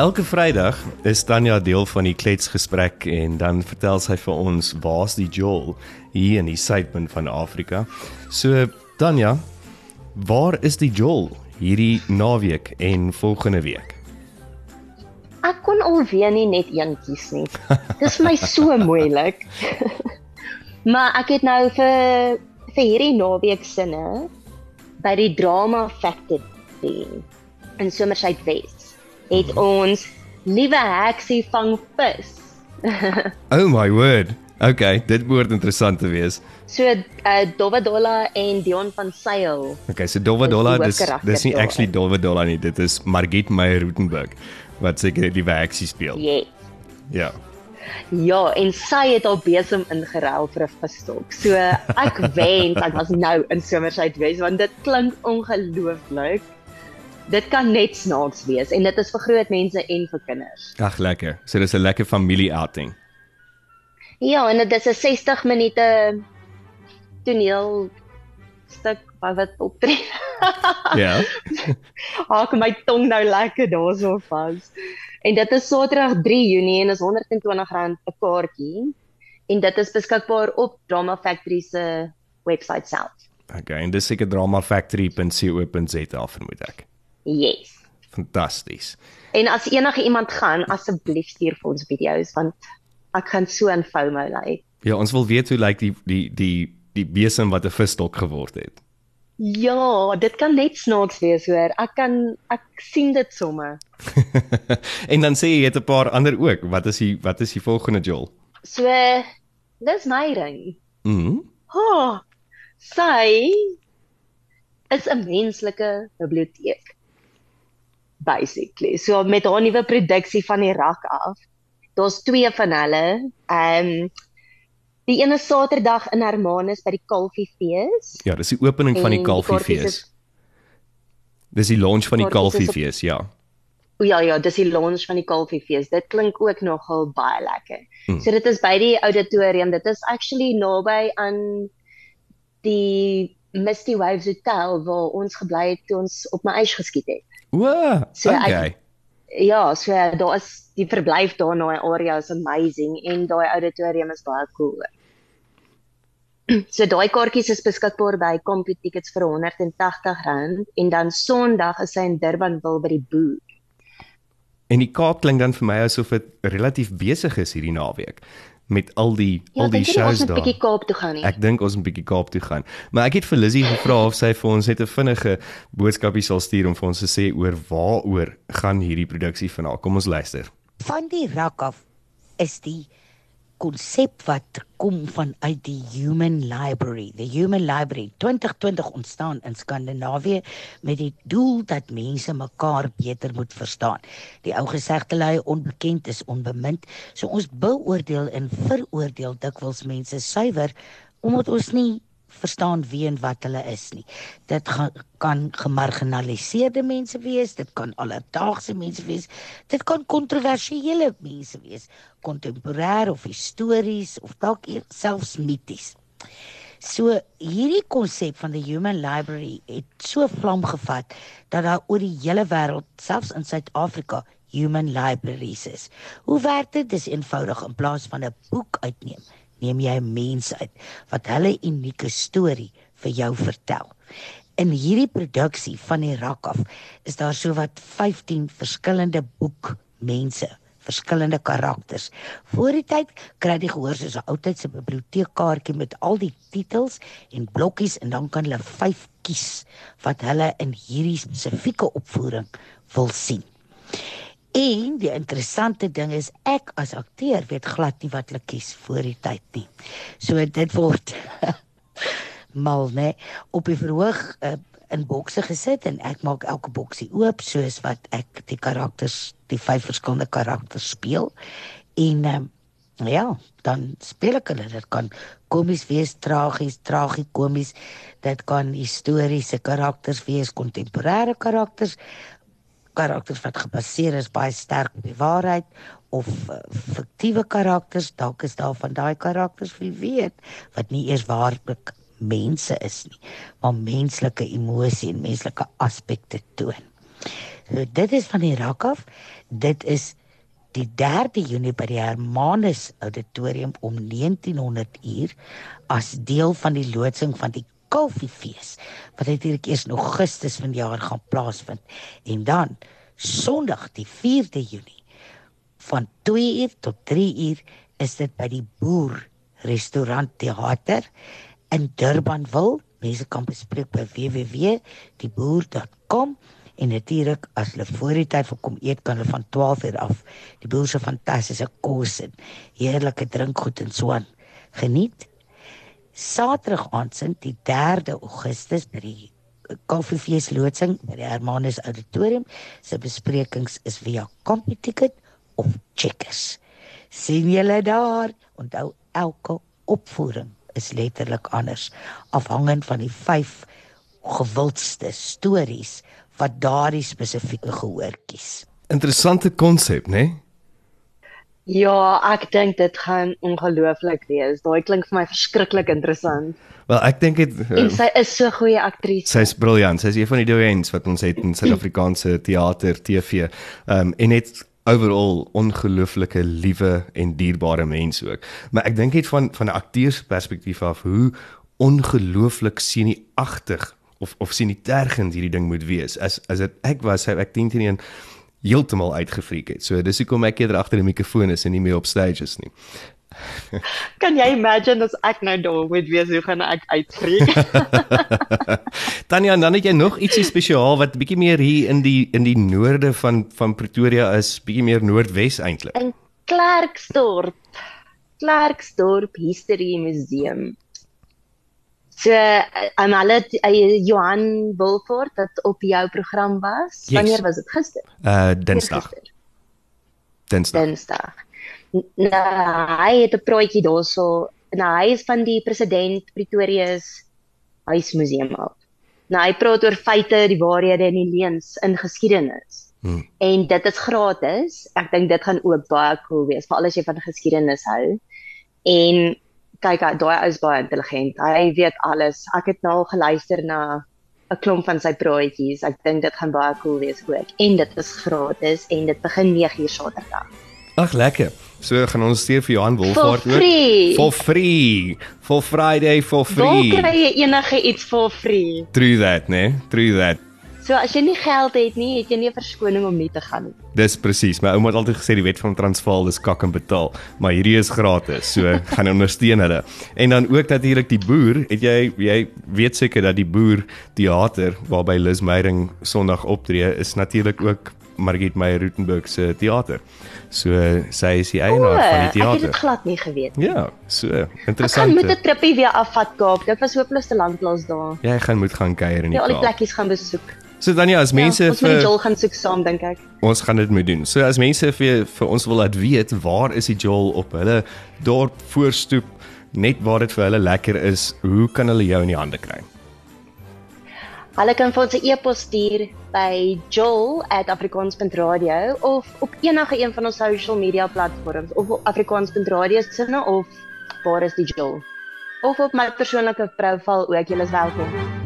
Elke Vrydag is Tanya deel van die kletsgesprek en dan vertel sy vir ons waar's die jol hier in die suidpunt van Afrika. So Tanya, waar is die jol hierdie naweek en volgende week? Ek kon alweer nie net een kies nie. Dis my so moeilik. maar ek het nou vir vir hierdie naweek sinne by die Drama Factory in Somerset West het Mhm. ons liewe heksie vang vis. Oh my word. Okay, dit behoort interessant te wees. so uh, Dovadola en Dion van Sail. Okay, so Dolva Dis dis nie actually Dolva Dolla nie, dit is Margit Meyer Rutenburg wat seker die werksie speel. Yes. Ja. Ja, en sy het haar besem ingeruil vir 'n visstok. So ek wens ek was nou in Somerset West want dit klink ongelooflik. Dit kan net snaaks wees en dit is vir groot mense en vir kinders. Ag lekker. So dis 'n lekker familie outing. Ja, en dit is 'n 60 minute toneel stuk wat wat optree. Ja. Haak my tong nou lekker daarso vas. En dit is Saterdag 3 Junie en is R120 'n kaartjie. En dit is beskikbaar op Drama Factory se webwerf self. Okay, en dis seker dramafactory.co.za vermoed ek. Yes. Fantasties. En as enige iemand gaan, asseblief stuur vir ons video's want ek gaan so in FOMO lê. Ja, ons wil weet hoe lyk die die die die besem wat 'n visstok geword het. Ja, dit kan net snaaks wees hoor. Ek kan ek sien dit sommer. en dan sê jy het 'n paar ander ook. Wat is die wat is die volgende jol? So dis my ring. Mhm. Oh, sy is 'n menslike biblioteek. Basically. So met haar nuwe produksie van die rak af. Daar's twee van hulle. Ehm um, die is Saterdag in Hermanus by die Kalfiefees. Ja, dis die opening van die En die kaartjies Kalfiefees. is- Dis die launch van die op- Kalfiefees, ja. O ja ja, dis die launch van die Kalfiefees. Dit klink ook nogal baie lekker. Hmm. So dit is by die auditorium. Dit is actually naby aan die Misty Waves Hotel waar ons gebly het toe ons op my eis geskiet het. O, So ek- okay. Ja, so daar is die verblyf daar in daai area is amazing en daai auditorium is baie cool. So daai kaartjies is beskikbaar by CompuTickets vir R180 en dan Sondag is hy in Durbanville by die Boer. En die Kaap klink dan vir my asof dit relatief besig is hierdie naweek met al die Ja, al die jy nie ons shows moet daar. bietjie Kaap toe gaan nie? Ek dink ons moet 'n bietjie Kaap toe gaan. Maar ek het vir Lizzie gevra of sy vir ons net 'n vinnige boodskapie sal stuur om vir ons te sê oor waaroor gaan hierdie produksie vanaand. Kom ons luister. van die rak af is die konsep wat kom vanuit die Human Library. The Human Library 2020 ontstaan in Skandinawië met die doel dat mense mekaar beter moet verstaan. Die ou gesegde lui onbekend is onbemind. So ons beoordeel en veroordeel dikwels mense suiwer omdat ons nie verstaan wie en wat hulle is nie. Dit gaan, kan gemarginaliseerde mense wees, dit kan alledaagse mense wees, dit kan kontroversiële mense wees, kontemporêr of histories of dalk eer- selfs mities. So hierdie konsep van die Human Library het so vlam gevat dat daar oor die hele wêreld, selfs in Suid-Afrika, human libraries is. Hoe werk dit? Dis eenvoudig in plaas van 'n boek uitneem, neem jy 'n mens uit wat hulle unieke storie vir jou vertel. In hierdie produksie van die rak af is daar sowat 15 verskillende boekmense verskillende karakters. Voor die tyd kry jy gehoor soos 'n ou tyd se biblioteekkaartjie met al die titels en blokkies en dan kan hulle 5 kies wat hulle in hierdie spesifieke opvoering wil sien. En die interessante ding is ek as akteur weet glad nie wat hulle kies voor die tyd nie. So dit word mal nê op die verhoog uh, in bokse gesit en ek maak elke boksie oop soos wat ek die karakters die vyf verskillende karakters speel. En um, ja dan speel ek hulle. Dit kan komies wees tragies tragikomies. Dit kan historiese karakters wees kontemporêre karakters karakters wat gebaseer is baie sterk op die waarheid of uh, fiktiewe karakters dalk is daar van daai karakters wie weet wat nie eers waarlik mense is nie maar menslike emosie en menslike aspekte toon So, dit is van die rak af. Dit is die 3 Junie by die Hermanus Auditorium om 1900 uur as deel van die loodsing van die Kalfiefees wat natuurlik eers in Augustus vanjaar gaan plaasvind en dan Sondag die 4de Junie van 2 uur tot 3 uur is dit by die Boer Restaurant Theater in Durbanville. Mense kan bespreek by www.dieboer.com en natuurlik as hulle voor die tyd vir kom eet kan hulle van 12 uur af die boer se fantastiese kos en heerlike drinkgoed en so aan geniet. Saterdag aand sien die 3de Augustus by die Koffiefees loodsing by die Hermanus Auditorium se besprekings is via Computicket of Checkers. sien julle daar? Onthou elke opvoering is letterlik anders afhangend van die vyf gewildste stories wat daardie spesifieke gehoor kies. Interessante konsep, né? Nee? Ja, ek dink dit gaan ongelooflik wees. Daai klink vir my verskriklik interessant. Wel, ek dink dit En uh, sy is so goeie aktrise. sy's briljant. Sy's een van die doyens wat ons het in Suid-Afrikaanse teater, TV. Ehm um, en net overall ongelooflike liewe en dierbare mens ook. Maar ek dink net van van 'n akteursperspektief af hoe ongelooflik senieagtig of of sinietergend hierdie ding moet wees. As as dit ek was, sou ek 10 teen 1 heeltemal uitgefreek het. So dis hoekom ek eerder agter die mikrofoon is en nie meer op stage is nie. Kan jy imagine as ek nou daar moet wees hoe gaan ek uitfreek? Tanya, dan het jy nog ietsie spesiaal wat bietjie meer hier in die in die noorde van van Pretoria is, bietjie meer noordwes eintlik. in Klerksdorp. Klerksdorp History Museum. So, aan hulle uh, Johan Wilford wat op jou program was. Yes. Wanneer was dit? Gister. Uh Dinsdag. Dinsdag. Dinsdag. Nou, hy het 'n praatjie daarso. Nou, hy is van die president Pretoria se huismuseum af. Nou, hy praat oor feite, die waarhede en die leuns in geskiedenis. Hmm. En dit is gratis. Ek dink dit gaan ook baie cool wees, veral as jy van geskiedenis hou. En kyk, daai ou is baie intelligent. Hy weet alles. Ek het nou al geluister na 'n klomp van sy praatjies. Ek dink dit gaan baie cool wees ook. En dit is gratis en dit begin 9uur Saterdag. Ag lekker. So gaan ons stuur vir Johan Wolfhard ook. For free. For Friday for Waar free. kry jy enige iets for free? True that, né? Nee? True that. So as jy nie geld het nie, het jy nie 'n verskoning om nie te gaan nie. Dis presies. My ouma het altyd gesê die wet van Transvaal dis kak en betaal, maar hierdie is gratis. So gaan ondersteun hulle. En dan ook natuurlik die boer. Het jy jy weet seker dat die boer teater waarby Liz Meyering Sondag optree is natuurlik ook Margit Meyer Rutenburg se teater. So sy is die eienaar van die ek het dit teater. glad nie geweet. Ja, so Ek gaan interessant. met 'n trippie weer afvat Kaap. Dit was hopeloos te lank plaas daar. Jy gaan moet gaan kuier in die Ja, al die Kaap. plekkies gaan besoek. So dan ja, as mense ja, ons moet die vir Joel gaan soek saam dink ek. ons gaan dit moet doen. So as mense vir vir ons wil laat weet waar is die Joel op hulle dorp voorstoep net waar dit vir hulle lekker is, hoe kan hulle jou in die hande kry? Hulle kan vir ons 'n e-pos stuur by joel@afrikaans.radio of op enige een van ons social media platforms of op afrikaans.radio se of waar is die Joel? Of op my persoonlike profiel ook, julle is welkom.